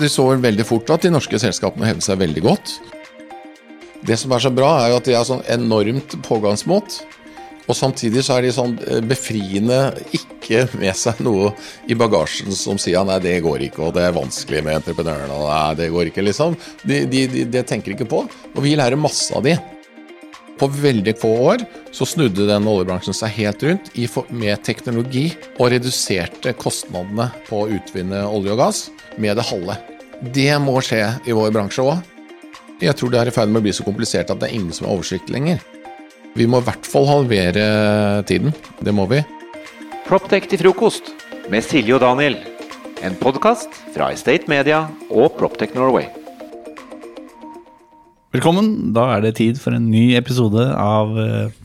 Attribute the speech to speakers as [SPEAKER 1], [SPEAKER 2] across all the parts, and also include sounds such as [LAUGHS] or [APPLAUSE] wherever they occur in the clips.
[SPEAKER 1] De så veldig fort at de norske selskapene hevde seg veldig godt. Det som er så bra, er jo at de har sånn enormt pågangsmot. Og samtidig så er de sånn eh, befriende ikke med seg noe i bagasjen som sier nei, det går ikke, og det er vanskelig med entreprenørene, og nei, det går ikke, liksom. De, de, de, de tenker ikke på. Og vi lærer masse av de. På veldig få år så snudde den oljebransjen seg helt rundt med teknologi og reduserte kostnadene på å utvinne olje og gass med det halve. Det må skje i vår bransje òg. Jeg tror det er i ferd med å bli så komplisert at det er ingen som har oversikt lenger. Vi må i hvert fall halvere tiden. Det må vi.
[SPEAKER 2] Proptech til frokost med Silje og Daniel. En podkast fra Estate Media og Proptech Norway.
[SPEAKER 3] Velkommen. Da er det tid for en ny episode av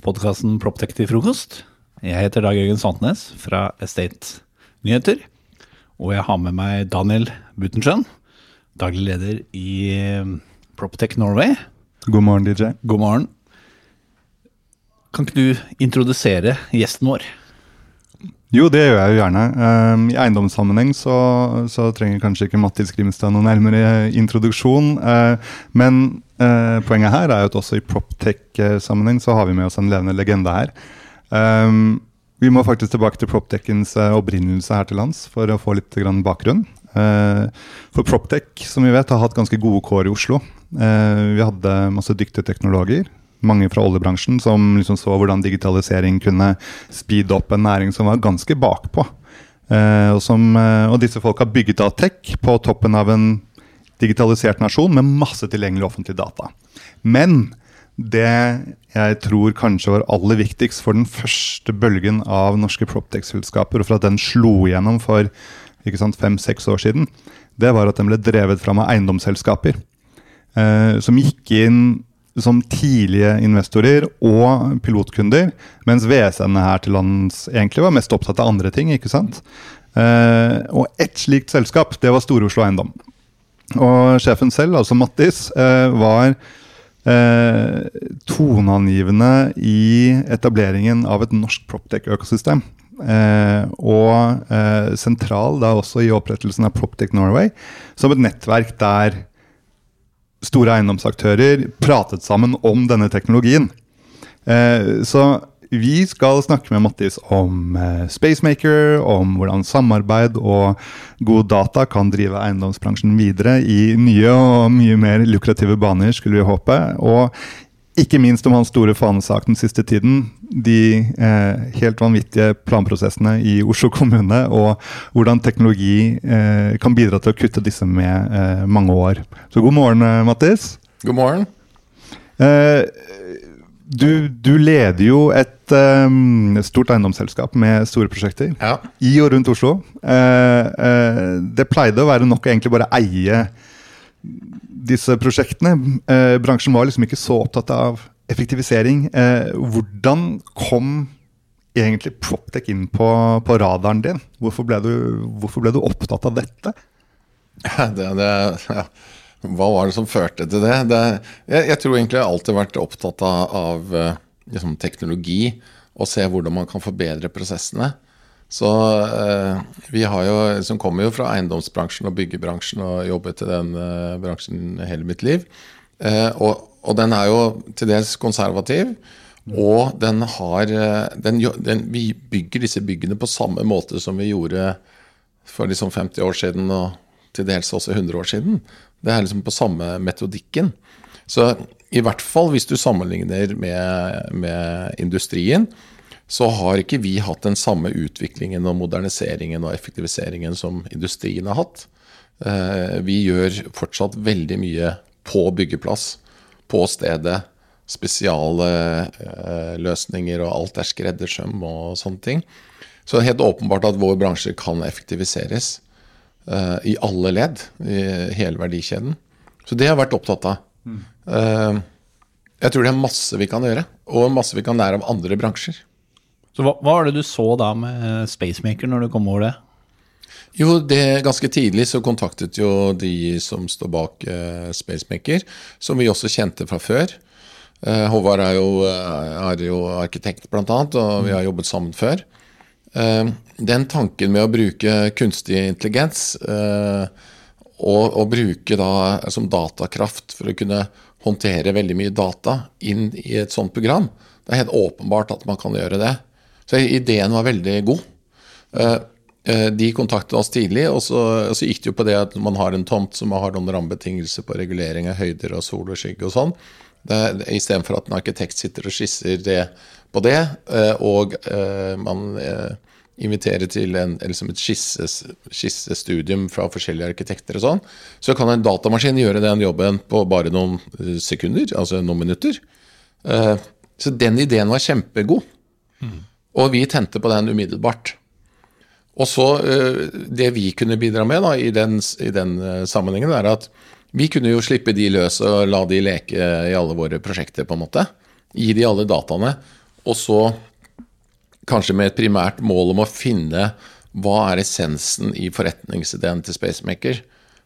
[SPEAKER 3] podkasten Proptech til frokost. Jeg heter Dag Jørgen Santnes fra Estate Nyheter. Og jeg har med meg Daniel Butenschøn, daglig leder i Proptech Norway.
[SPEAKER 4] God morgen, DJ.
[SPEAKER 3] God morgen. Kan ikke du introdusere gjesten vår?
[SPEAKER 4] Jo, det gjør jeg jo gjerne. Um, I eiendomssammenheng så, så, trenger kanskje ikke Mattis Grimstad noen nærmere introduksjon. Uh, men uh, poenget her er jo at også i proptech-sammenheng så har vi med oss en levende legende her. Um, vi må faktisk tilbake til proptechens uh, opprinnelse her til lands for å få litt bakgrunn. for proptech, som vi vet, har hatt ganske gode kår i Oslo. vi hadde masse dyktige teknologer mange fra oljebransjen som liksom så hvordan digitalisering kunne speede opp en næring som var ganske bakpå. Eh, og, som, eh, og, disse folk har bygget av tech på toppen av en digitalisert nasjon med masse tilgjengelig offentlig data. Men det jeg tror kanskje var aller viktigst for den første bølgen av norske Proptex-selskaper, og for at den slo igjennom for fem-seks år siden, det var at den ble drevet fram av eiendomsselskaper. Eh, som gikk inn som tidlige investorer og pilotkunder, mens VSN-ene her til lands egentlig var mest opptatt av andre ting. ikke sant? Eh, og ett slikt selskap, det var Stor-Oslo Eiendom. Og sjefen selv, altså Mattis, eh, var eh, toneangivende i etableringen av et norsk proptech-økosystem. Eh, og eh, sentral da også i opprettelsen av Proptech Norway, som et nettverk der store eiendomsaktører pratet sammen om denne teknologien. Eh, så vi skal snakke med Mattis om eh, Spacemaker, om hvordan samarbeid og god data kan drive eiendomsbransjen videre i nye og mye mer lukrative baner, skulle vi håpe. Og ikke minst om hans store fanesak den siste tiden. De eh, helt vanvittige planprosessene i Oslo kommune, og hvordan teknologi eh, kan bidra til å kutte disse med eh, mange år. Så god morgen, eh, Mattis.
[SPEAKER 1] God morgen.
[SPEAKER 4] Eh, du, du, leder jo et um, stort eiendomsselskap med store prosjekter
[SPEAKER 1] ja.
[SPEAKER 4] i og rundt Oslo. det pleide å være nok å egentlig bare eie disse prosjektene. Eh, bransjen var liksom ikke så opptatt av effektivisering. Eh, hvordan kom egentlig Proptech inn på, på radaren din? Hvorfor ble, du, hvorfor ble, du, opptatt av dette?
[SPEAKER 1] Det, det, ja. Hva var det som førte til det? det jeg, jeg, tror egentlig jeg alltid har vært opptatt av, av eh, liksom, teknologi og se hvordan man kan forbedre prosessene. Så eh, vi har jo, som kommer jo fra eiendomsbransjen og byggebransjen og jobbet i den eh, bransjen hele mitt liv. Eh, og, og, den er jo til dels konservativ. Og den har den, den, Vi bygger disse byggene på samme måte som vi gjorde for liksom 50 år siden og til dels også 100 år siden. Det er liksom på samme metodikken. Så i hvert fall hvis du sammenligner med, med industrien, så har ikke vi hatt den samme utviklingen og moderniseringen og effektiviseringen som industrien har hatt. Eh, vi gjør fortsatt veldig mye på byggeplass, på stedet. Spesialløsninger, og alt er skreddersøm og sånne ting. Så det er helt åpenbart at vår bransje kan effektiviseres uh, i alle ledd, i hele verdikjeden. Så det har jeg vært opptatt av. Mm. Jeg tror det er masse vi kan gjøre, og masse vi kan lære av andre bransjer.
[SPEAKER 3] Så hva, hva var det du så da med Spacemaker når du kom over det?
[SPEAKER 1] Jo, det Ganske tidlig så kontaktet jo de som står bak eh, Spacemaker, som vi også kjente fra før. Eh, Håvard er jo, uh, er jo arkitekt, blant annet, og vi har jobbet sammen før. Eh, den tanken med å bruke kunstig intelligens og, og bruke da som datakraft for å kunne håndtere veldig mye data inn i et sånt program. Det er helt åpenbart at man kan gjøre det. Så ideen var veldig god. Eh, eh, de kontaktet oss tidlig, og så, så, gikk det jo på det at man har en tomt som har noen rammebetingelser på regulering av høyder og sol og skygge og sånn. Istedenfor at en arkitekt sitter og skisser det på det, eh, og man inviterer til en, liksom et skissestudium fra forskjellige arkitekter og sånn, så kan en datamaskin gjøre den jobben på bare noen sekunder, altså noen minutter. Så den ideen var kjempegod. Mm. Og vi tente på den umiddelbart. Og så uh, Det vi kunne bidra med da, i den, i den uh, sammenhengen, er at vi kunne jo slippe de løs og la de leke i alle våre prosjekter, på en måte. Gi de alle dataene. Og så kanskje med et primært mål om å finne hva er essensen i forretningsideen til Spacemaker.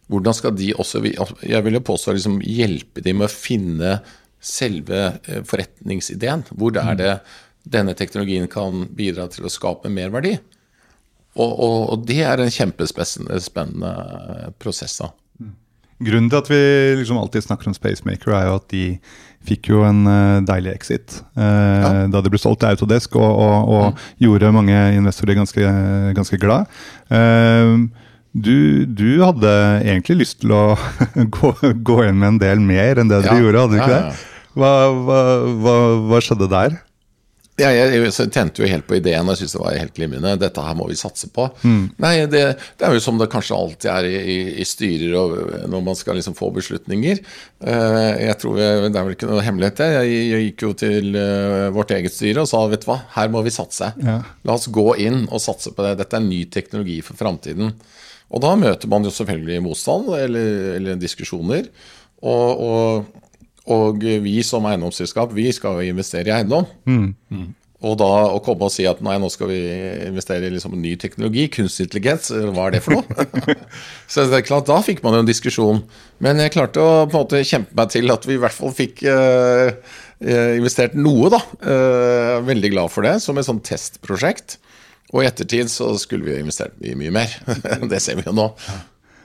[SPEAKER 1] Hvordan skal de også Jeg vil jo påstå liksom hjelpe dem med å finne selve eh, forretningsideen. Hvor er det denne teknologien kan bidra til å skape merverdi. Og, og, og det er en kjempespennende prosess. da.
[SPEAKER 4] Grunnen til at vi liksom alltid snakker om Spacemaker, er jo at de fikk jo en uh, deilig exit uh, ja. da det ble solgt til Autodesk, og, og, og mm. gjorde mange investorer ganske, ganske glad. Uh, du, du, hadde egentlig lyst til å [LAUGHS] gå, gå, inn med en del mer enn det ja. du gjorde, hadde du ikke det? Hva, hva, hva, hva skjedde der?
[SPEAKER 1] Ja, jeg, tente jo helt på ideen og syntes det var helt glimrende. Dette her må vi satse på. Mm. Nei, det, det, er jo som det kanskje alltid er i, i, styrer og når man skal liksom få beslutninger. Uh, jeg tror jeg, Det er vel ikke noe hemmelighet, det. Jeg, jeg, gikk jo til uh, vårt eget styre og sa vet du hva, her må vi satse. Ja. La oss gå inn og satse på det. Dette er ny teknologi for framtiden. Og da møter man jo selvfølgelig motstand eller, eller diskusjoner. og, og og vi som eiendomsselskap vi skal jo investere i eiendom. Mm. Mm. Og da å komme og si at nei, nå skal vi investere i liksom ny teknologi, kunstig intelligens, hva er det for noe? [LAUGHS] så det er klart, Da fikk man jo en diskusjon. Men jeg klarte å på en måte kjempe meg til at vi i hvert fall fikk uh, investert noe, da. Uh, veldig glad for det, som et sånn testprosjekt. Og i ettertid så skulle vi jo investert i mye mer. [LAUGHS] det ser vi jo nå.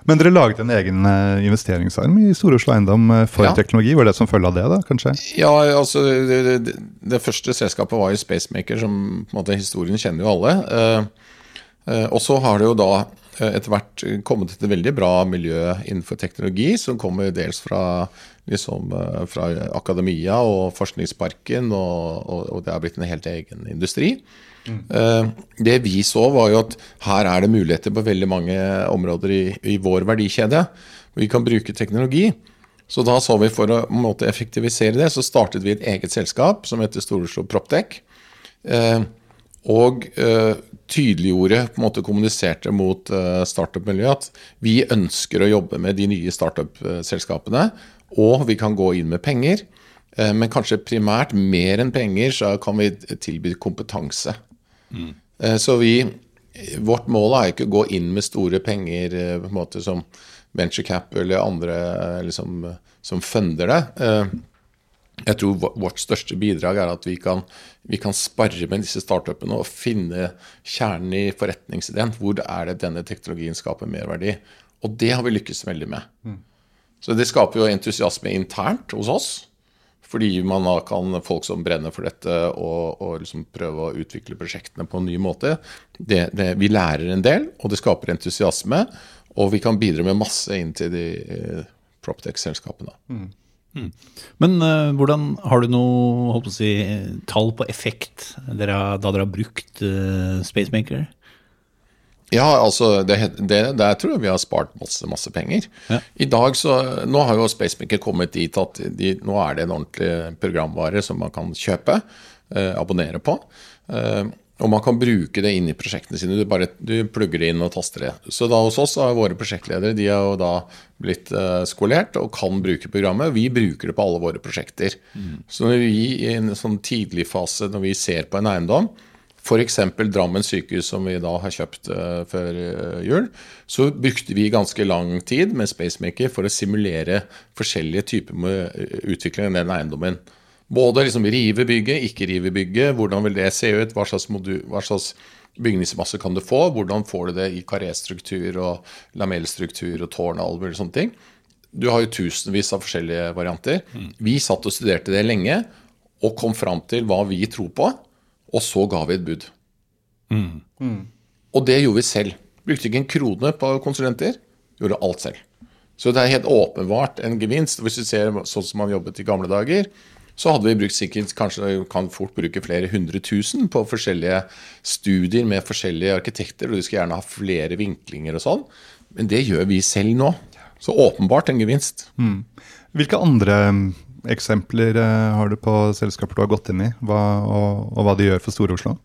[SPEAKER 4] Men dere laget en egen eh, investeringsarm i Stor-Oslo Eiendom eh, for ja. teknologi. Var det som følge av det, da, kanskje?
[SPEAKER 1] Ja, altså det, det, det, første selskapet var jo Spacemaker, som på en måte historien kjenner jo alle. Uh, og så har det jo da etter hvert kommet et veldig bra miljø innenfor teknologi, som kommer dels fra, liksom, fra akademia og Forskningsparken, og, og, og det har blitt en helt egen industri. Mm. Det vi så, var jo at her er det muligheter på veldig mange områder i, i vår verdikjede. Vi kan bruke teknologi. Så da så vi for å måte, effektivisere det, så startet vi et eget selskap som heter Stor-Oslo Proptech. Eh, og eh, tydeliggjorde, på en måte kommuniserte mot eh, startup-miljøet at vi ønsker å jobbe med de nye startup-selskapene, og vi kan gå inn med penger. Eh, men kanskje primært mer enn penger, så kan vi tilby kompetanse. Mm. Så vi, vårt mål er ikke å gå inn med store penger eh, på en måte som venture cap eller andre eh, liksom, som funder det. Jeg tror vårt største bidrag er at vi kan, vi kan spare med disse startupene og finne kjernen i forretningsideen. Hvor er det denne teknologien skaper merverdi? Og det har vi lykkes veldig med. Mm. Så det skaper jo entusiasme internt hos oss. Fordi man da kan folk som brenner for dette og, og liksom prøve å utvikle prosjektene på en ny måte. Det, det, vi lærer en del, og det skaper entusiasme. Og vi kan bidra med masse inn til de eh, Proptech-selskapene. Mm.
[SPEAKER 3] Mm. Men uh, hvordan har du noe si, tall på effekt dere, da dere har brukt uh, Spacemaker?
[SPEAKER 1] Ja, altså, det, det, der tror jeg vi har spart masse, masse penger. Ja. I dag så, Nå har jo Spacemaker kommet dit at de, nå er det en ordentlig programvare som man kan kjøpe, eh, abonnere på. Eh, og man kan bruke det inn i prosjektene sine. Du bare du plugger det inn og taster det. Så da hos oss har våre prosjektledere de har jo da blitt eh, skolert og kan bruke programmet. Vi bruker det på alle våre prosjekter. Mm. Så når vi i en sånn tidlig fase, når vi ser på en eiendom, F.eks. Drammen sykehus, som vi da har kjøpt uh, før uh, jul. Så brukte vi ganske lang tid med Spacemaker for å simulere forskjellige typer med uh, utvikling av den eiendommen. Både liksom rive bygget, ikke rive bygget, hvordan vil det se ut, hva slags, modul, hva slags bygningsmasse kan du få, hvordan får du det i karéstruktur og lamellstruktur og tårn og alle sånne ting. Du har jo tusenvis av forskjellige varianter. Vi satt og studerte det lenge og kom fram til hva vi tror på, og så ga vi et bud. Og det gjorde vi selv. Brukte ikke en krone på konsulenter, gjorde alt selv. Så det er helt åpenbart en gevinst. Hvis du ser sånn som man jobbet i gamle dager, så hadde vi brukt sikkert kanskje kan fort bruke flere hundre tusen på forskjellige studier med forskjellige arkitekter, og du skal gjerne ha flere vinklinger og sånn. Men det gjør vi selv nå. Så åpenbart en gevinst.
[SPEAKER 4] Hvilke andre mm, eksempler eh, har du på selskaper du har gått inn i, hva, og, og hva de gjør for Store-Oslo?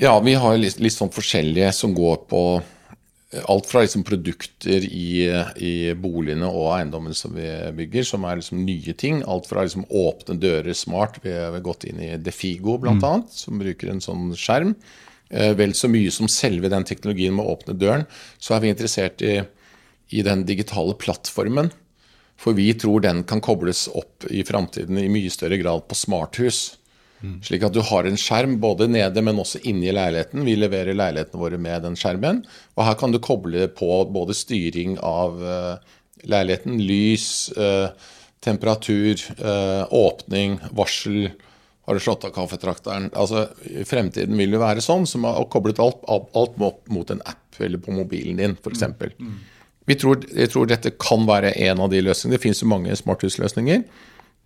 [SPEAKER 1] Ja, vi har litt, litt sånn forskjellige som går på alt fra liksom produkter i, i boligene og eiendommene som vi bygger, som er liksom nye ting. Alt fra liksom åpne dører smart. Vi har gått inn i Defigo bl.a., mm. som bruker en sånn skjerm. Eh, vel så mye som selve den teknologien med å åpne døren, så er vi interessert i, i den digitale plattformen. For vi tror den kan kobles opp i framtiden i mye større grad på smarthus. Slik at du har en skjerm både nede, men også inni leiligheten. Vi leverer leilighetene våre med den skjermen. Og her kan du koble på både styring av uh, leiligheten, lys, uh, temperatur, uh, åpning, varsel. Har du slått av kaffetrakteren? Altså, I fremtiden vil det være sånn som har koblet alt, alt, alt mot en app eller på mobilen din, f.eks. Mm. Vi tror, jeg tror dette kan være en av de løsningene. Det finnes jo mange smarthusløsninger.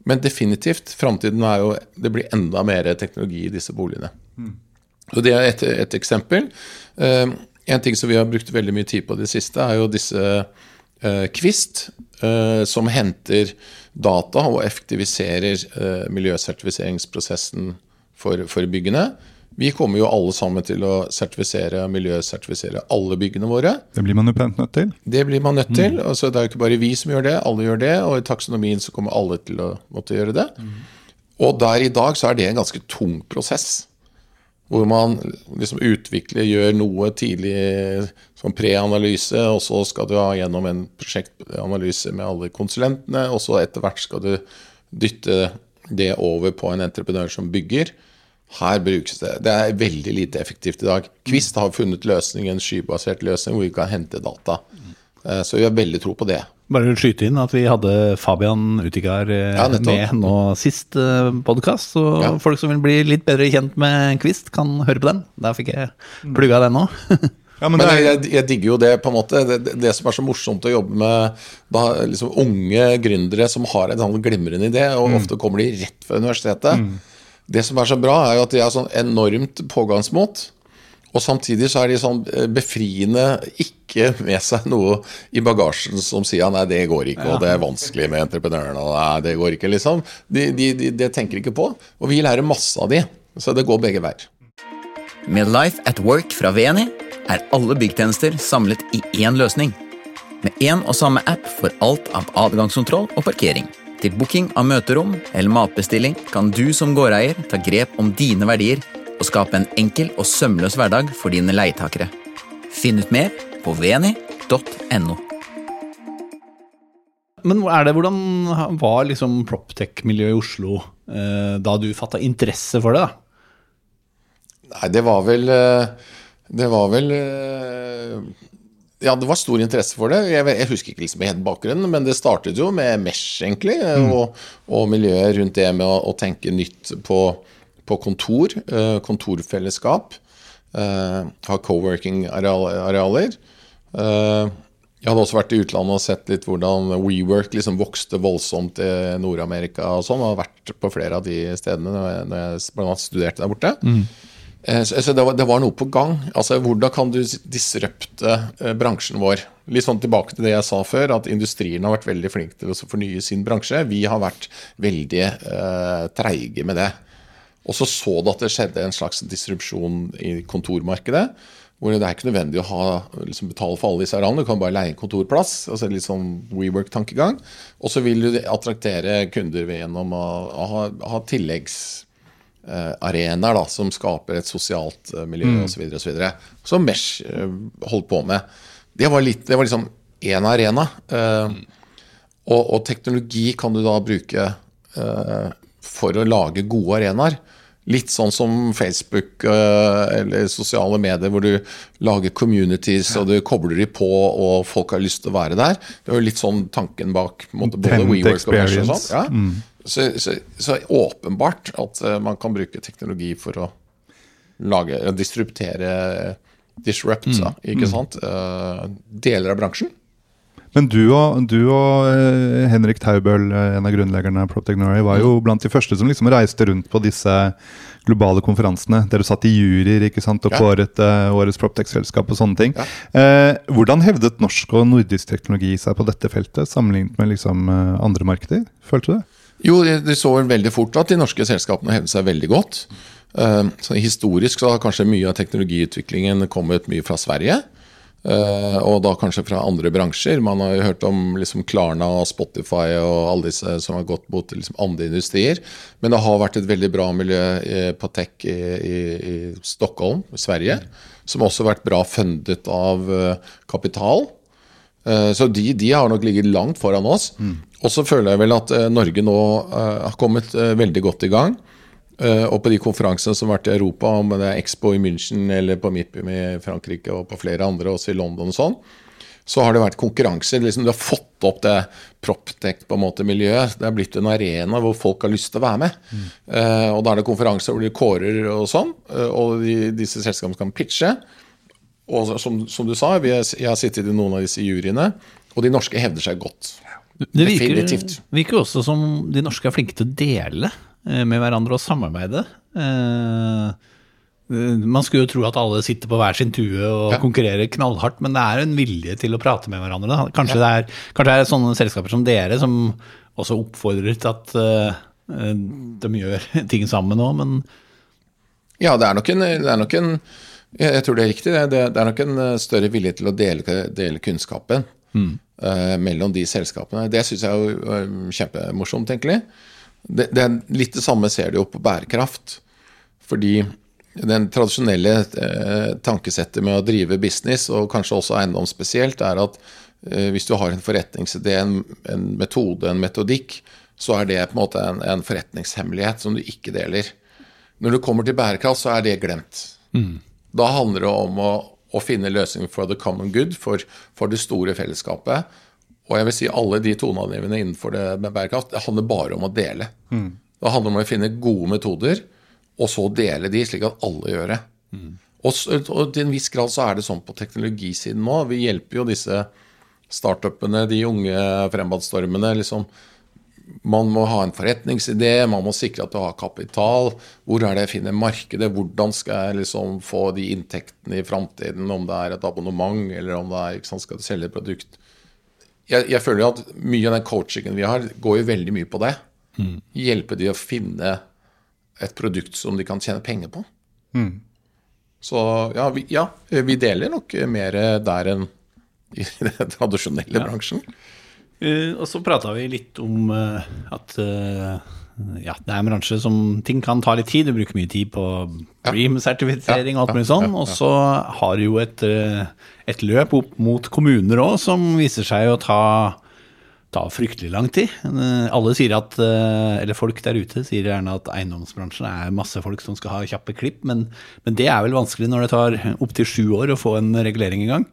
[SPEAKER 1] Men definitivt, framtiden er jo Det blir enda mer teknologi i disse boligene. Mm. Og Det er et, et eksempel. Uh, en ting som vi har brukt veldig mye tid på det siste, er jo disse uh, Kvist, uh, som henter data og effektiviserer miljøsertifiseringsprosessen for, for byggene. Vi kommer jo alle sammen til å sertifisere, miljøsertifisere alle byggene våre.
[SPEAKER 4] Det blir man jo pent nødt til.
[SPEAKER 1] Det blir man nødt til. Mm. Altså, det er jo ikke bare vi som gjør det, alle gjør det. Og i taksonomien så kommer alle til å måtte gjøre det. Mm. Og der i dag så er det en ganske tung prosess. Hvor man liksom utvikler, gjør noe tidlig som preanalyse, og så skal du ha gjennom en prosjektanalyse med alle konsulentene, og så etter hvert skal du dytte det over på en entreprenør som bygger. Her brukes det. Det er veldig lite effektivt i dag. Kvist har funnet løsning, en skybasert løsning hvor vi kan hente data. Eh, så vi har veldig tro på det.
[SPEAKER 3] Bare skyte inn at vi hadde Fabian Utikar eh, ja, med nå sist eh, podkast. Så ja. folk som vil bli litt bedre kjent med Kvist, kan høre på den. Der fikk jeg plugga den nå. [LAUGHS]
[SPEAKER 1] Ja, men, men jeg, jeg, digger jo det, på en måte. Det, det, det, som er så morsomt å jobbe med da, liksom, unge gründere som har en sånn glimrende idé, og mm. ofte kommer de rett fra universitetet. Mm. Det som er så bra, er jo at de har sånn enormt pågangsmot. Og samtidig så er de sånn eh, befriende ikke med seg noe i bagasjen som sier nei, det går ikke, og det er vanskelig med entreprenørene, og nei, det går ikke, liksom. Det de, de, de tenker ikke på. Og vi lærer masse av de, så det går begge veier.
[SPEAKER 2] Med Life at Work fra VNI er alle byggtjenester samlet i én løsning. Med én og samme app for alt av adgangskontroll og parkering. Til booking av møterom eller matbestilling kan du som gårdeier ta grep om dine verdier og skape en enkel og sømløs hverdag for dine leietakere. Finn ut mer på veni.no.
[SPEAKER 3] Men er det, hvordan var liksom proptech-miljøet i Oslo eh, da du fatta interesse for det? da?
[SPEAKER 1] Nei, det var vel eh, Det var vel eh, ja, det var stor interesse for det. Jeg, jeg husker ikke liksom helt bakgrunnen, men det startet jo med Mesh, egentlig. Mm. Og, og, miljøet rundt det med å, å tenke nytt på, på kontor. Uh, kontorfellesskap. Uh, ha co-working-arealer. Uh, jeg hadde også vært i utlandet og sett litt hvordan WeWork liksom vokste voldsomt i Nord-Amerika og sånn. Og har vært på flere av de stedene når jeg, når jeg blant annet studerte der borte. Mm. Eh, så det var, det var, noe på gang. Altså, Hvordan kan du disrupte eh, bransjen vår? Litt sånn tilbake til det jeg sa før, at industrien har vært veldig flink til å fornye sin bransje. Vi har vært veldig eh, treige med det. Og så så du at det skjedde en slags disrupsjon i kontormarkedet. Hvor det er ikke nødvendig å ha, liksom betale for alle disse arealene, du kan bare leie en kontorplass. altså Litt sånn WeWork-tankegang. Og så vil du attraktere kunder gjennom å, å ha, ha tilleggs arenaer da, som skaper et sosialt eh, miljø mm. osv. osv. Som Mesh eh, holdt på med. Det var, litt, det var liksom én arena. Og, og, teknologi kan du da bruke for å lage gode arenaer. Litt sånn som Facebook eh, eller sosiale medier, hvor du lager communities og du kobler de på, og folk har lyst til å være der. Det er jo litt sånn tanken bak måte, både WeWork og Mesh og sånn. Ja. Så, så, så åpenbart at eh, man kan bruke teknologi for å lage, disruptere Disrupt, mm. ikke sant? Eh, deler av bransjen.
[SPEAKER 4] Men du og, du og eh, Henrik Taubøl, eh, en av grunnleggerne av PropTechnology, var
[SPEAKER 1] Mm.
[SPEAKER 4] jo blant de første som liksom reiste rundt på disse globale konferansene. Dere satt i juryer ikke sant, og kåret ja. årets PropTech-selskap og sånne ting.
[SPEAKER 1] Ja.
[SPEAKER 4] Eh, hvordan hevdet norsk og nordisk teknologi seg på dette feltet, sammenlignet med liksom, eh, andre markeder? Følte du det?
[SPEAKER 1] Jo, de, så vel veldig fort at de norske selskapene hevde seg veldig godt. Eh, så historisk så har kanskje mye av teknologiutviklingen kommet mye fra Sverige. eh, og da kanskje fra andre bransjer. Man har jo hørt om liksom Klarna og Spotify og alle disse som har gått mot liksom andre industrier. Men det har vært et veldig bra miljø eh, på tech i, i, i Stockholm, Sverige. Som også har vært bra fundet av kapital. Så de, de har nok ligget langt foran oss. Og så føler jeg vel at eh, Norge nå eh, har kommet eh, veldig godt i gang. Og på de konferansene som har vært i Europa, om det er Expo i München eller på MIPIM i Frankrike og på flere andre, også i London og sånn, så har det vært konkurranser. Liksom, du har fått opp det proptech på en måte miljøet. Det er blitt en arena hvor folk har lyst til å være med. Eh, og da er det konferanser hvor de kårer og sånn, og de, disse selskapene kan pitche. Og som, som du sa, er, jeg har sittet i noen av disse juryene, og de norske hevder seg godt.
[SPEAKER 3] Det virker,
[SPEAKER 1] Definitivt.
[SPEAKER 3] virker også som de norske er flinke til å dele eh, med hverandre og samarbeide. Eh, eh, Man skulle jo tro at alle sitter på hver sin tue og
[SPEAKER 1] Ja.
[SPEAKER 3] konkurrerer knallhardt, men det er en vilje til å prate med hverandre. Kanskje, Kanskje, det er, kanskje det er sånne selskaper som dere som også oppfordrer til at de gjør [LAUGHS] ting sammen nå, men
[SPEAKER 1] Ja, det er nok en, det er nok en jeg jeg tror det er riktig. Det, det, er nok en større vilje til å dele, dele kunnskapen eh, mellom de selskapene. Det syns jeg er eh, kjempemorsomt, egentlig. Det, det er litt det samme ser du jo på bærekraft. Fordi den tradisjonelle eh, tankesettet med å drive business, og kanskje også eiendom spesielt, er at eh, hvis du har en forretningsidé, en, en metode, en metodikk, så er det på en måte en, en forretningshemmelighet som du ikke deler. Når du kommer til bærekraft, så er det glemt. Da handler det om å, å finne løsninger for the common good, for, for det store fellesskapet. Og jeg vil si alle de toneangivende innenfor det med bærekraft, det handler bare om å dele. Det handler om å finne gode metoder, og så dele de, slik at alle gjør det. Og, s- og til en viss grad så er det sånn på teknologisiden nå. Vi hjelper jo disse startupene, de unge fremadstormene. liksom man må ha en forretningsidé, man må sikre at du har kapital. Hvor er det jeg finner markedet? Hvordan skal jeg liksom få de inntektene i framtiden? Om det er et abonnement, eller om det er sant, skal du selge et produkt. Jeg, jeg føler at mye av den coachingen vi har, går jo veldig mye på det. Hjelpe de å finne et produkt som de kan tjene penger på. Så ja vi, ja, vi deler nok mer der enn i [LAUGHS] den tradisjonelle bransjen.
[SPEAKER 3] Eh, og så prata vi litt om uh, at uh, ja, det er en bransje som ting kan ta litt tid. Du bruker mye tid på Bream-sertifisering og alt mulig sånn. Og så har du jo et, et løp opp mot kommuner òg som viser seg å ta, ta fryktelig lang tid. Alle sier at, eller folk der ute sier gjerne at eiendomsbransjen er masse folk som skal ha kjappe klipp, men, men det er vel vanskelig når det tar opptil sju år å få en regulering i gang?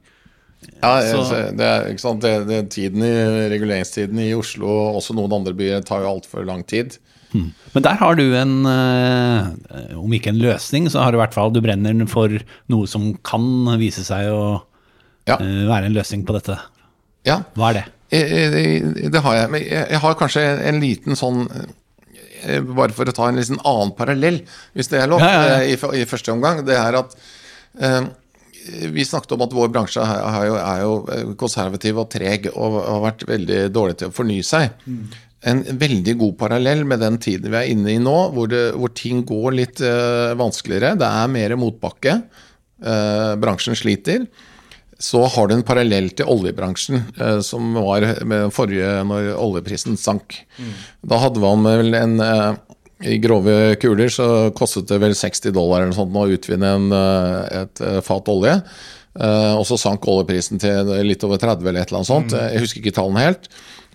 [SPEAKER 1] Ja,
[SPEAKER 3] Så-
[SPEAKER 1] det er, ikke sant? Det, det, tiden i, reguleringstiden i Oslo og også noen andre byer tar jo altfor lang tid.
[SPEAKER 3] Men der har du en, eh, om ikke en løsning, så har du i hvert fall, du brenner for noe som kan vise seg å
[SPEAKER 1] Ja.
[SPEAKER 3] eh, være en løsning på dette.
[SPEAKER 1] Ja,
[SPEAKER 3] Hva er det?
[SPEAKER 1] det har jeg. Men jeg, har kanskje en liten sånn eh, Bare for å ta en liten annen parallell, hvis det er lov,
[SPEAKER 3] Ja, ja,
[SPEAKER 1] I, i første omgang. Det er at eh, vi snakket om at vår bransje er, jo, er jo konservativ og treg og har vært veldig dårlig til å fornye seg. En veldig god parallell med den tiden vi er inne i nå, hvor, det, hvor ting går litt uh, vanskeligere. Det er mer motbakke. Uh, bransjen sliter. Så har du en parallell til oljebransjen, uh, som var med forrige når oljeprisen sank. Da hadde man vel en eh, I grove kuler så kostet det vel 60 dollar eller sånt å utvinne en, eh, et eh, fat olje. Eh, og så sank oljeprisen til litt over 30 eller et eller annet sånt. Jeg husker ikke tallene helt.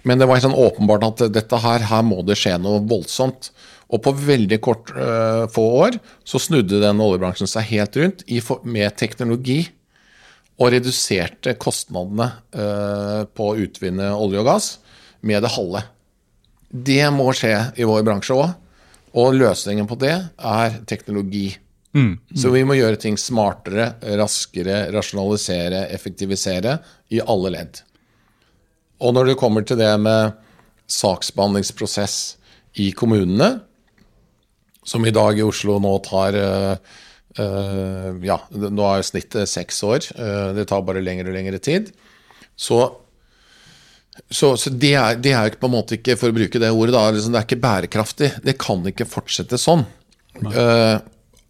[SPEAKER 1] Men det var sånn åpenbart at dette her, her må det skje noe voldsomt. Og på veldig kort uh, få år så snudde den oljebransjen seg helt rundt i, med teknologi. Og reduserte kostnadene uh, på å utvinne olje og gass med det halve. Det må skje i vår bransje òg. Og løsningen på det er teknologi. Mm. Så vi må gjøre ting smartere, raskere, rasjonalisere, effektivisere i alle ledd. Og når det kommer til det med saksbehandlingsprosess i kommunene, som i dag i Oslo nå tar uh, Ja, nå er snittet seks år. Uh, det tar bare lengre og lengre tid. Så, så, så det, er, det, er, på en måte ikke, for å bruke det ordet, da, liksom, det er ikke bærekraftig. Det kan ikke fortsette sånn. Uh,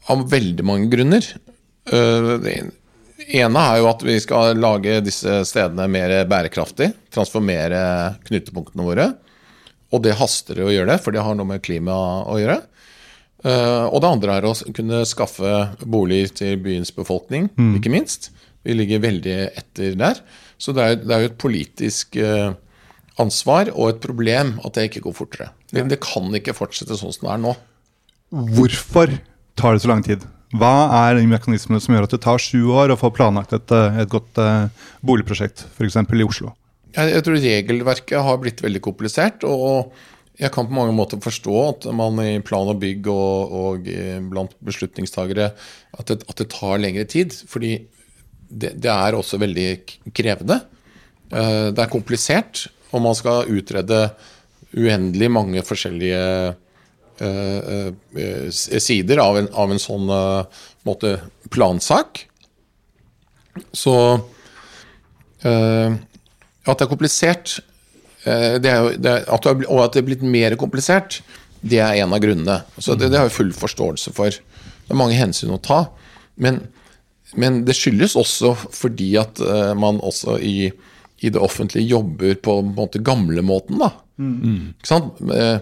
[SPEAKER 1] av veldig mange grunner. det ene er jo at vi skal lage disse stedene mer bærekraftig. Transformere knutepunktene våre. Og det haster å gjøre det, for det har noe med klima å gjøre. Uh, og det andre er å kunne skaffe boliger til byens befolkning, mm. ikke minst. Vi ligger veldig etter der. Så det er, det er jo et politisk uh, ansvar og et problem at det ikke går fortere. Det, det, kan ikke fortsette sånn som det er nå.
[SPEAKER 4] Hvorfor tar det så lang tid? Hva er de mekanismene som gjør at det tar sju år å få planlagt et, eh, et godt uh, boligprosjekt, f.eks. i Oslo?
[SPEAKER 1] Jeg, jeg tror regelverket har blitt veldig komplisert. og jeg kan på mange måter forstå at man i plan og bygg og, og blant beslutningstagere at det, at det, tar lengre tid. Fordi det, det, er også veldig krevende. Eh, det er komplisert, og man skal utrede uendelig mange forskjellige uh, uh, sider av en, av en sånn måte, plansak. Så at det er komplisert, Eh, det er det er, at har, og at det er blitt mer komplisert, det er en av grunnene. Så det, det har jeg full forståelse for. Det er mange hensyn å ta. Men, men det skyldes også fordi at uh, man også i, i, det offentlige jobber på en måte gamlemåten. da. Mm. Ikke sant? Uh,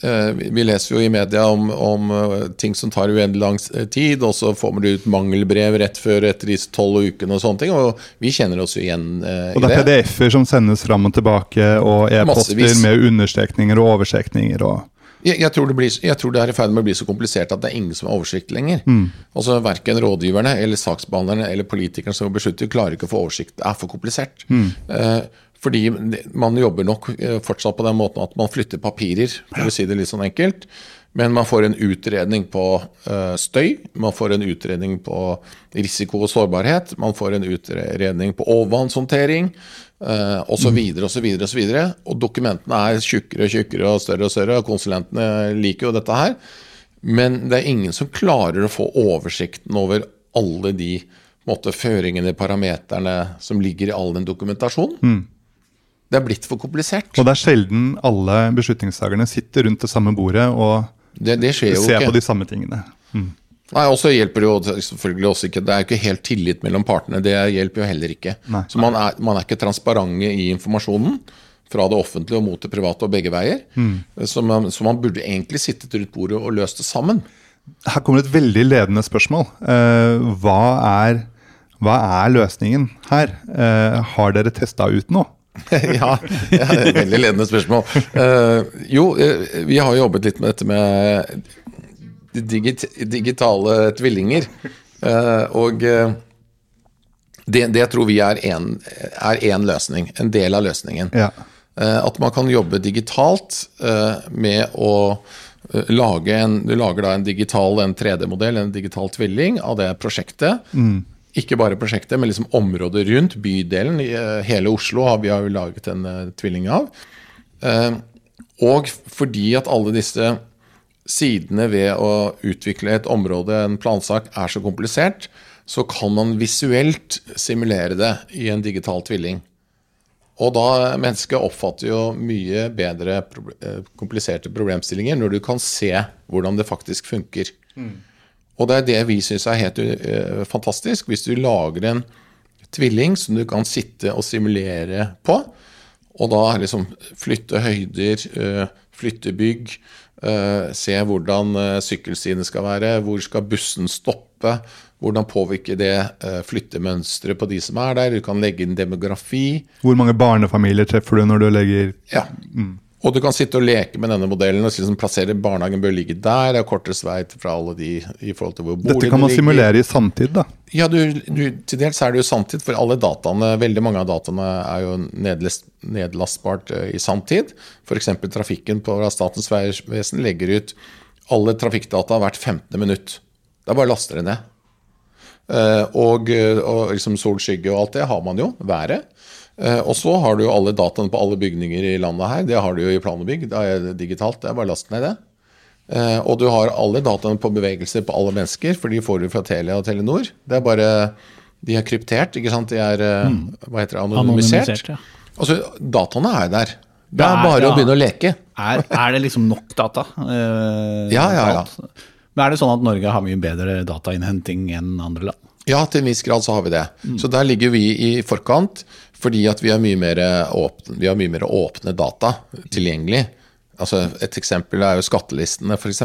[SPEAKER 1] Eh, vi leser jo i media om, om, eh, ting som tar uendelig lang eh, tid, og så får man ut mangelbrev rett før etter disse tolv ukene og sånne ting. Og vi kjenner oss jo igjen eh,
[SPEAKER 4] og det. Og det er PDF-er som sendes fram og tilbake, og e-poster med understrekninger og overstrekninger og
[SPEAKER 1] jeg, jeg, tror blir, jeg, tror det er i ferd med å bli så komplisert at det er ingen som har oversikt lenger. Mm. Altså Verken rådgiverne eller saksbehandlerne eller politikerne som beslutter, klarer ikke å få oversikt. Det er for komplisert. Mm. Eh, fordi man jobber nok eh, fortsatt på den måten at man flytter papirer, for å si det litt sånn enkelt. Men man får en utredning på uh, støy, man får en utredning på risiko og sårbarhet, man får en utredning på overvannshåndtering uh, og så videre Og dokumentene er tjukkere og tjukkere og større og større, og konsulentene liker jo dette her. Men det er ingen som klarer å få oversikten over alle de måte, føringene, parameterne som ligger i all den dokumentasjonen. Mm. Det er blitt for komplisert.
[SPEAKER 4] Og det er sjelden alle beslutningstakerne sitter rundt det samme bordet og
[SPEAKER 1] det, det ser
[SPEAKER 4] på de samme tingene. Mm.
[SPEAKER 1] Nei, også hjelper det jo selvfølgelig også ikke Det er jo ikke helt tillit mellom partene. Det hjelper jo heller ikke. Nei. Så man er, man er, ikke transparente i informasjonen fra det offentlige og mot det private og begge veier. Mm. Så, man, så, man, burde egentlig sittet rundt bordet og løst det sammen.
[SPEAKER 4] Her kommer et veldig ledende spørsmål. Uh, hva, er, hva, er, løsningen her? Uh, har dere testa ut noe? [LAUGHS]
[SPEAKER 1] ja, ja, det er et veldig ledende spørsmål. Uh, jo, uh, vi har jobbet litt med dette med digit digitale tvillinger. Uh, og det, det, tror vi er én løsning. En del av løsningen. Ja. at man kan jobbe digitalt med å lage en Du lager da en digital 3D-modell, en digital tvilling, av det prosjektet. Mm. Ikke bare prosjektet, men liksom området rundt, bydelen. eh, Hele Oslo har vi har laget en tvilling av. Og fordi at alle disse sidene ved å utvikle et område, en plansak, er så komplisert, så kan man visuelt simulere det i en digital tvilling. Og da mennesket oppfatter jo mye bedre kompliserte problemstillinger når du kan se hvordan det faktisk funker. Mm. Og det er det vi syns er helt uh, fantastisk. Hvis du lager en tvilling som du kan sitte og simulere på, og da liksom flytte høyder, uh, flytte bygg, se hvordan sykkelsiden sykkelstiene skal være, hvor skal bussen stoppe, Hvordan påvirker det uh, flyttemønsteret på de som er der? Du kan legge inn demografi.
[SPEAKER 4] Hvor mange barnefamilier treffer du når du legger
[SPEAKER 1] Ja. Og du kan sitte og leke med denne modellen og liksom plassere barnehagen bør ligge der. Det er kortest vei fra alle de i forhold til hvor boligen ligger.
[SPEAKER 4] Dette kan man simulere i samtid, da.
[SPEAKER 1] Ja, du, du, til dels er det jo samtid, for alle dataene, veldig mange av dataene er jo nedlast, nedlastbart uh, i sanntid. F.eks. trafikken på Statens vegvesen legger ut alle trafikkdata hvert 15. minutt. Det er bare å laste det ned. Uh, og, og liksom solskygge og alt det har man jo. Været. Uh, og så har du jo alle dataene på alle bygninger i landet her. Det har du jo i plan og bygg. Det er digitalt. Det er bare lasten i ned det. Uh, og du har alle dataene på bevegelser på alle mennesker, for de får du fra Telia og Telenor. Det er bare De er kryptert, ikke sant. De er mm. hva heter det, anonymisert. anonymisert ja. Altså, dataene er der. Det er bare ja. å begynne å leke.
[SPEAKER 3] Er, er det liksom nok data?
[SPEAKER 1] ja, ja, ja.
[SPEAKER 3] Men er det sånn at Norge har mye bedre datainnhenting enn andre land?
[SPEAKER 1] Ja, til en viss grad så har vi det. Mm. Så der ligger vi i forkant fordi at vi har mye mer åpne, vi har mye mer åpne data tilgjengelig. Altså Et eksempel er jo skattelistene, f.eks.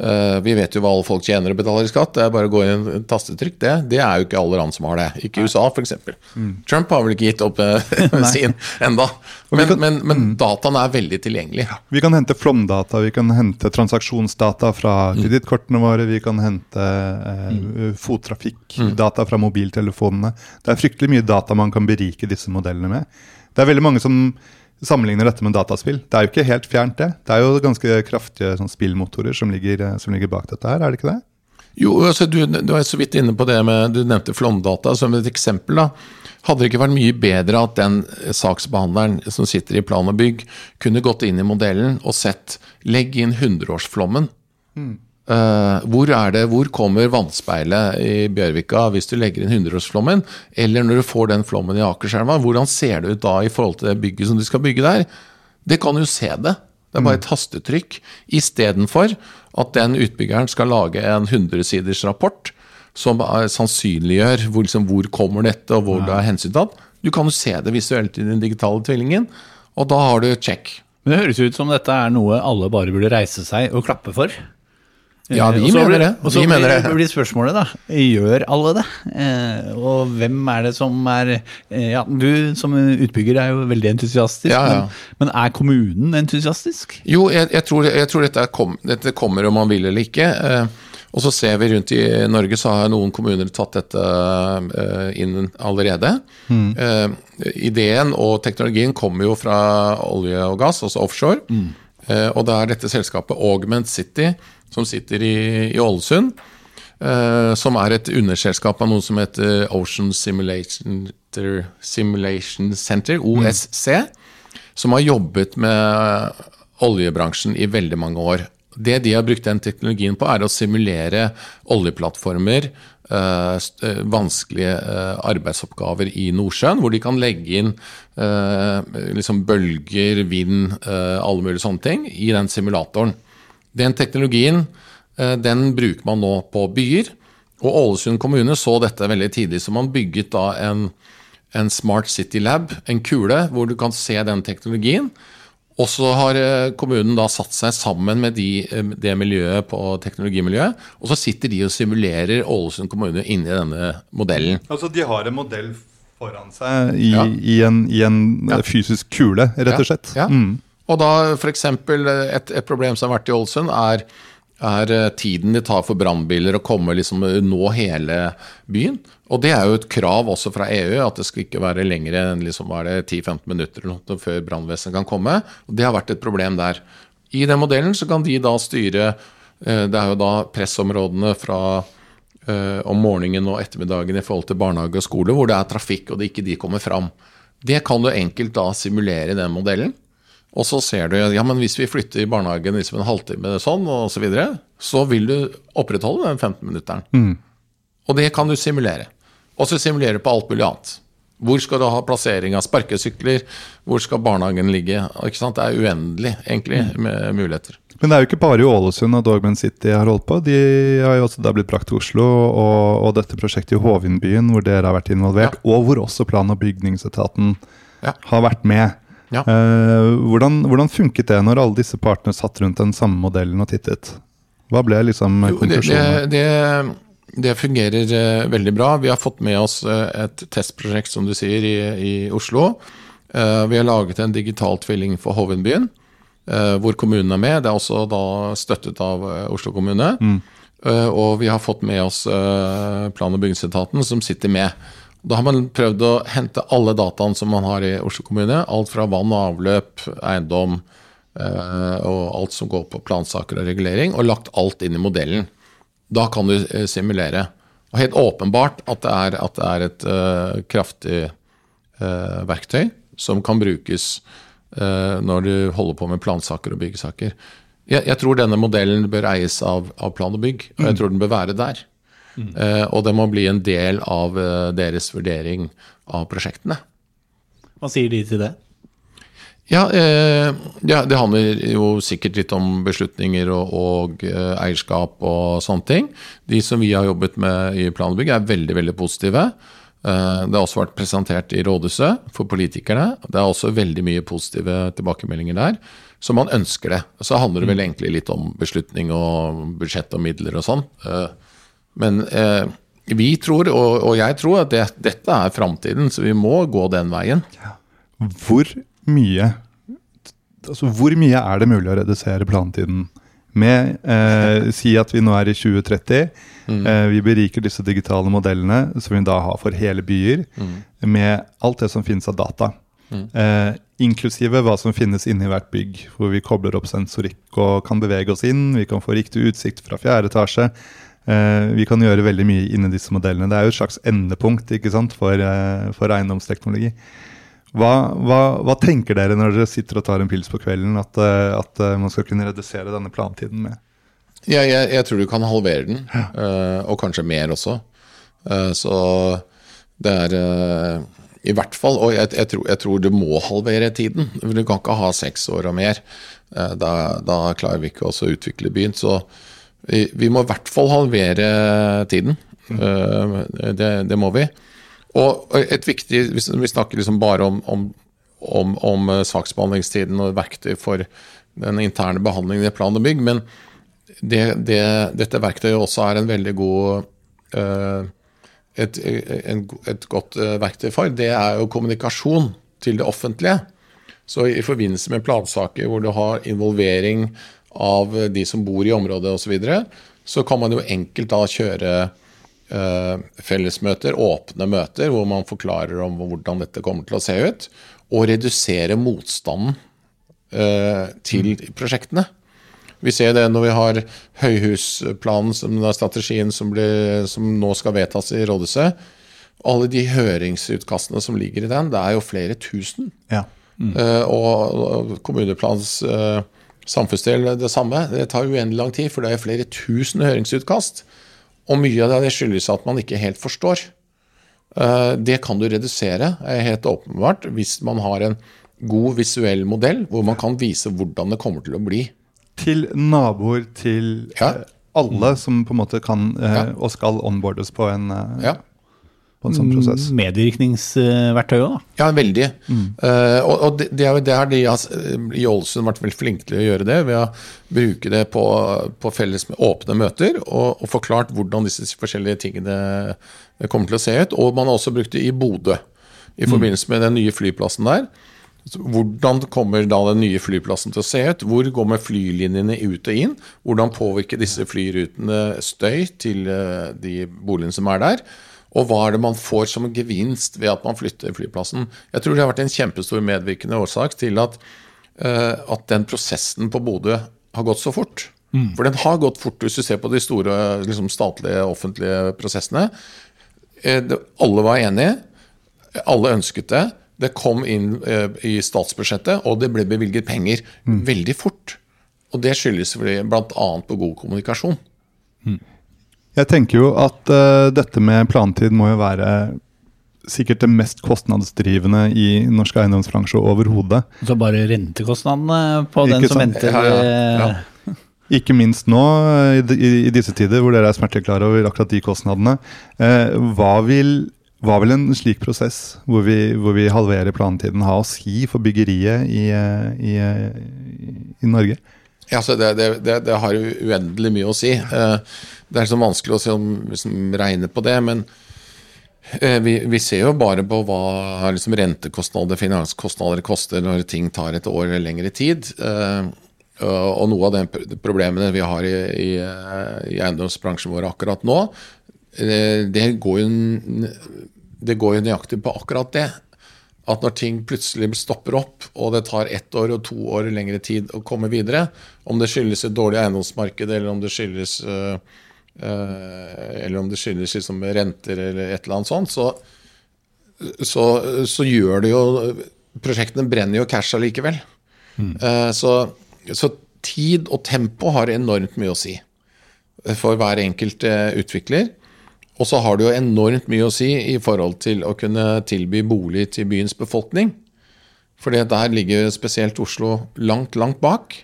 [SPEAKER 1] Uh, vi vet jo hva alle folk tjener og betaler i skatt. Det er bare å gå inn en tastetrykk. Det, det er jo ikke alle land som har det. Ikke USA, f.eks. Mm. Trump har vel ikke gitt opp [LAUGHS] [LAUGHS] uh, sin enda. Men, kan, men, men mm. dataene er veldig tilgjengelig.
[SPEAKER 4] Vi kan hente flomdata, vi kan hente transaksjonsdata fra mm. kredittkortene våre, vi kan hente uh, mm. fottrafikkdata fra mobiltelefonene. Det er fryktelig mye data man kan berike disse modellene med. Det er veldig mange som sammenligner dette med dataspill. Det er jo ikke helt fjernt, det. Det er jo ganske kraftige sånn, spillmotorer som ligger, eh, som ligger, bak dette her, er det ikke det?
[SPEAKER 1] Jo, altså, du, du er så vidt inne på det med Du nevnte Flåmdata som et eksempel. da. Hadde det ikke vært mye bedre at den saksbehandleren som sitter i plan og bygg, kunne gått inn i modellen og sett Legg inn hundreårsflommen. Mm. Uh, hvor, er det, hvor kommer vannspeilet i Bjørvika hvis du legger inn hundreårsflommen? Eller når du får den flommen i Akerselva, hvordan ser det ut da i forhold til det bygget som du skal bygge der? Det kan jo se det. Det er bare et hastetrykk. Istedenfor at den utbyggeren skal lage en 100-siders rapport som sannsynliggjør hvor, liksom, hvor kommer dette, og hvor ja. det er hensyntatt. Du kan jo se det visuelt i den digitale tvillingen, og da har du check.
[SPEAKER 3] Men det høres ut som dette er noe alle bare burde reise seg og klappe for.
[SPEAKER 1] Ja, vi mener det.
[SPEAKER 3] Og så blir, blir spørsmålet, da. Gjør alle det? Eh, og hvem er det som er eh, Ja, du som utbygger er jo veldig entusiastisk, ja, ja. Men, men, er kommunen entusiastisk?
[SPEAKER 1] Jo, jeg, jeg, tror, jeg tror, dette, kom, dette, kommer om man vil eller ikke. Eh, og så ser vi rundt i Norge så har noen kommuner tatt dette inn allerede. Mm. ideen og teknologien kommer jo fra olje og gass, altså offshore. Mm. Og det er dette selskapet Augment City som sitter i, i Ålesund. Uh, som er et underselskap av noe som heter Ocean Simulation, Simulation Center, OSC. Mm. Som har jobbet med oljebransjen i veldig mange år. Det de har brukt den teknologien på, er å simulere oljeplattformer, vanskelige uh, arbeidsoppgaver i Nordsjøen, hvor de kan legge inn liksom bølger, vind, alle mulige sånne ting i den simulatoren. Den teknologien eh, den bruker man nå på byer. Og Ålesund kommune så dette veldig tidlig, så man bygget da en, en Smart City Lab, en kule, hvor du kan se den teknologien. Og så har eh, kommunen da satt seg sammen med de, eh, det miljøet på teknologimiljøet, og så sitter de og simulerer Ålesund kommune inni denne modellen.
[SPEAKER 4] Altså de har en modell foran seg i, ja. i en, i en ja. fysisk kule, rett og slett?
[SPEAKER 1] Ja. Mm. Og da f.eks. Et, et problem som har vært i Ålesund, er, er eh, tiden de tar for brannbiler å komme liksom, nå hele byen. Og det er jo et krav også fra EU, at det skal ikke være lenger enn liksom, 10-15 minutter før brannvesenet kan komme. Og det har vært et problem der. I den modellen så kan de da styre eh, Det er jo da pressområdene fra eh, om morgenen og ettermiddagen i forhold til barnehage og skole, hvor det er trafikk og det ikke de kommer fram. Det kan du enkelt da simulere i den modellen. Og så ser du ja, men hvis vi flytter i barnehagen liksom en halvtime sånn, og så, videre, så vil du opprettholde den 15-minutteren. Mm. Og det kan du simulere. Og så simulere på alt mulig annet. Hvor skal du ha plassering av sparkesykler? Hvor skal barnehagen ligge? Det er uendelig, egentlig, mm. med muligheter.
[SPEAKER 4] Men det er jo ikke bare i Ålesund at Dogman City har holdt på. De har jo også da blitt brakt til Oslo, og, og dette prosjektet i Hovindbyen, hvor dere har vært involvert, ja. og hvor også plan- og bygningsetaten ja. har vært med. Ja. Uh, hvordan, hvordan, funket det når alle disse partene satt rundt den samme modellen og tittet? Hva ble liksom konklusjonen?
[SPEAKER 1] Det, det, det fungerer eh, veldig bra. Vi har fått med oss eh, et testprosjekt, som du sier, i, i Oslo. Eh, vi har laget en digital tvilling for Hovindbyen, eh, hvor kommunen er med. Det er også da støttet av Oslo kommune. Eh, og vi har fått med oss plan- og bygningsetaten, som sitter med. Da har man prøvd å hente alle dataene som man har i Oslo kommune. Alt fra vann og avløp, eiendom og alt som går på plansaker og regulering, og lagt alt inn i modellen. Da kan du eh, simulere. Og helt åpenbart at det er, at det er et uh, kraftig uh, verktøy som kan brukes uh, når du holder på med plansaker og byggesaker. Jeg, jeg tror denne modellen bør eies av, av Plan og bygg, og jeg tror den bør være der. Eh, og det må bli en del av deres vurdering av prosjektene.
[SPEAKER 3] Hva sier de til det?
[SPEAKER 1] Ja, eh, ja, det handler jo sikkert litt om beslutninger og, og eh, eierskap og sånne ting. De som vi har jobbet med i Plan og bygg, er veldig veldig positive. Eh, det har også vært presentert i rådhuset for politikerne. Det er også veldig mye positive tilbakemeldinger der. Så man ønsker det. Så handler det vel egentlig litt om beslutning og budsjett og midler og sånn. Eh, men eh, vi tror, og, og jeg tror, at det, dette er framtiden, så vi må gå den veien.
[SPEAKER 4] Hvor mye altså hvor mye er det mulig å redusere plantiden med eh, [LAUGHS] Si at vi nå er i 2030. Eh, vi beriker disse digitale modellene som vi da har for hele byer, med alt det som finnes av data. Eh, inklusive hva som finnes inni hvert bygg, hvor vi kobler opp sensorikk og kan bevege oss inn. Vi kan få riktig utsikt fra fjerde etasje. Eh, vi kan gjøre veldig mye inni disse modellene. Det er jo et slags endepunkt for, eh, for eiendomsteknologi. Hva, hva, hva tenker dere når dere sitter og tar en pils på kvelden, at, eh, at eh, man skal kunne redusere denne plantiden med?
[SPEAKER 1] Ja, jeg, jeg tror du kan halvere den, ja. og kanskje mer også. Eh, så det er eh, i hvert fall Og jeg, jeg, tror, jeg tror du må halvere tiden. for Du kan ikke ha seks år og mer. Eh, da, da klarer vi ikke å utvikle byen. Så vi, vi må i hvert fall halvere tiden. Mm. det, det må vi. Og et viktig, Vi snakker liksom bare om, om, om, om eh, saksbehandlingstiden og verktøy for den interne behandlingen i plan og bygg, men det, det, dette verktøyet også er en veldig god eh, et, et godt eh, verktøy for, det er jo kommunikasjon til det offentlige. Så i forbindelse med plansaker hvor du har involvering av de som bor i området osv., så, videre, så kan man jo enkelt da kjøre fellesmøter, åpne møter, hvor man forklarer om hvordan dette kommer til å se ut, og redusere motstanden eh, til prosjektene. Vi ser det når vi har Høyhusplanen, som er strategien som, blir, som nå skal vedtas i rådhuset. Alle de høringsutkastene som ligger i den, det er jo flere tusen.
[SPEAKER 4] Ja.
[SPEAKER 1] Eh, og, og kommuneplans eh, samfunnsdel det samme. Det tar uendelig lang tid, for det er flere tusen høringsutkast. Og mye av det skyldes at man ikke helt forstår. Eh, det kan du redusere, er helt åpenbart, hvis man har en god visuell modell hvor man kan vise hvordan det kommer til å bli.
[SPEAKER 4] Til naboer, til
[SPEAKER 1] Ja.
[SPEAKER 4] eh, alle som på en måte kan eh,
[SPEAKER 1] Ja.
[SPEAKER 4] og skal onboardes på en,
[SPEAKER 1] Ja,
[SPEAKER 4] på en sånn prosess.
[SPEAKER 3] Medvirkningsverktøy òg, da.
[SPEAKER 1] ja veldig. Eh, og og det, det er jo det har de har- i Ålesund vært veldig flinke til å gjøre det, ved å bruke det på, på felles med åpne møter, og, og forklart hvordan disse forskjellige tingene kommer til å se ut. Og man har også brukt det i Bodø, i forbindelse med den nye flyplassen der. Hvordan kommer da den nye flyplassen til å se ut? Hvor går med flylinjene ut og inn? Hvordan påvirker disse flyrutene støy til eh, de boligene som er der? Og hva er det man får som gevinst ved at man flytter flyplassen? Jeg tror det har vært en kjempestor medvirkende årsak til at, eh, at den prosessen på Bodø har gått så fort. For den har gått fort hvis du ser på de store liksom, statlige, offentlige prosessene. Eh, det- Alle var enige. Alle ønsket det. Det kom inn eh, i statsbudsjettet, og det ble bevilget penger veldig fort. Og det skyldes bl.a. på god kommunikasjon.
[SPEAKER 4] Jeg tenker jo at uh, dette med plantid må jo være sikkert det mest kostnadsdrivende i norsk eiendomsbransje overhodet.
[SPEAKER 3] Så bare rentekostnadene på den
[SPEAKER 4] Ikke
[SPEAKER 3] som
[SPEAKER 4] sant?
[SPEAKER 3] venter
[SPEAKER 1] Ja, ja, ja.
[SPEAKER 3] eh,
[SPEAKER 4] Ikke minst nå, eh, i, i, i disse tider hvor dere er smerteklare over akkurat de kostnadene. Uh, hva, vil, hva vil en slik prosess, hvor vi, hvor vi halverer plantiden, ha å si for byggeriet i, eh, i, eh, i Norge?
[SPEAKER 1] Ja, det, det, det, det har uendelig mye å si. Eh, det er så vanskelig å liksom, regne på det. Men eh, vi, vi, ser jo bare på hva liksom, rentekostnader, finanskostnader koster når ting tar et år eller lengre tid. Eh, og noe av de problemene vi har i, i, i eiendomsbransjen vår akkurat nå, eh, det går jo, det går jo nøyaktig på akkurat det at når ting plutselig stopper opp, og det tar ett år og to år lengre tid å komme videre, om det skyldes et dårlig eiendomsmarked, eller om det skyldes øh, eller om det skyldes liksom renter eller et eller annet sånt, så, så, så gjør det jo Prosjektene brenner jo cash allikevel. Mm. Uh, så, så, tid og tempo har enormt mye å si for hver enkelt utvikler. Og så har det jo enormt mye å si i forhold til å kunne tilby bolig til byens befolkning. For der ligger spesielt Oslo langt, langt bak.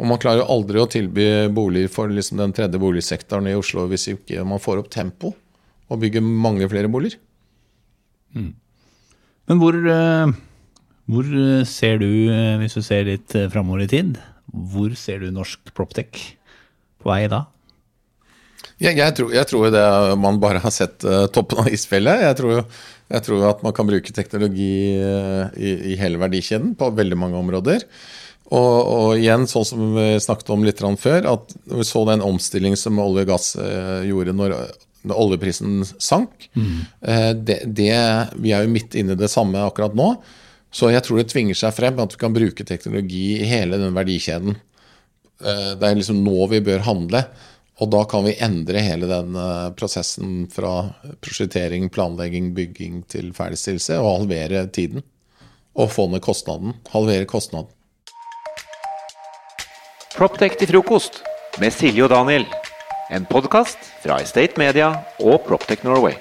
[SPEAKER 1] Og man klarer aldri å tilby bolig for liksom den tredje boligsektoren i Oslo hvis ikke man får opp tempo og bygger mange flere boliger.
[SPEAKER 3] Mm. Men hvor, eh, hvor, ser du, eh, hvis du ser litt eh, framover i tid, hvor ser du norsk Proptech på vei da?
[SPEAKER 1] Jeg, jeg, tror, jeg tror det man bare har sett toppen av isfjellet. Jeg tror, jeg tror, at man kan bruke teknologi i, i, hele verdikjeden på veldig mange områder. Og, og, igjen, sånn som vi snakket om litt før, at vi så den omstillingen som olje og gass uh, gjorde når, når, oljeprisen sank. Mm. Det, det, vi er jo midt inne i det samme akkurat nå. Så jeg tror det tvinger seg frem at vi kan bruke teknologi i hele den verdikjeden. Det er liksom nå vi bør handle. Og da kan vi endre hele den eh, prosessen fra prosjektering, planlegging, bygging til ferdigstillelse, og halvere tiden. Og få ned kostnaden. Halvere kostnaden.
[SPEAKER 5] Proptech til frokost med Silje og Daniel. En podkast fra Estate Media og Proptech Norway.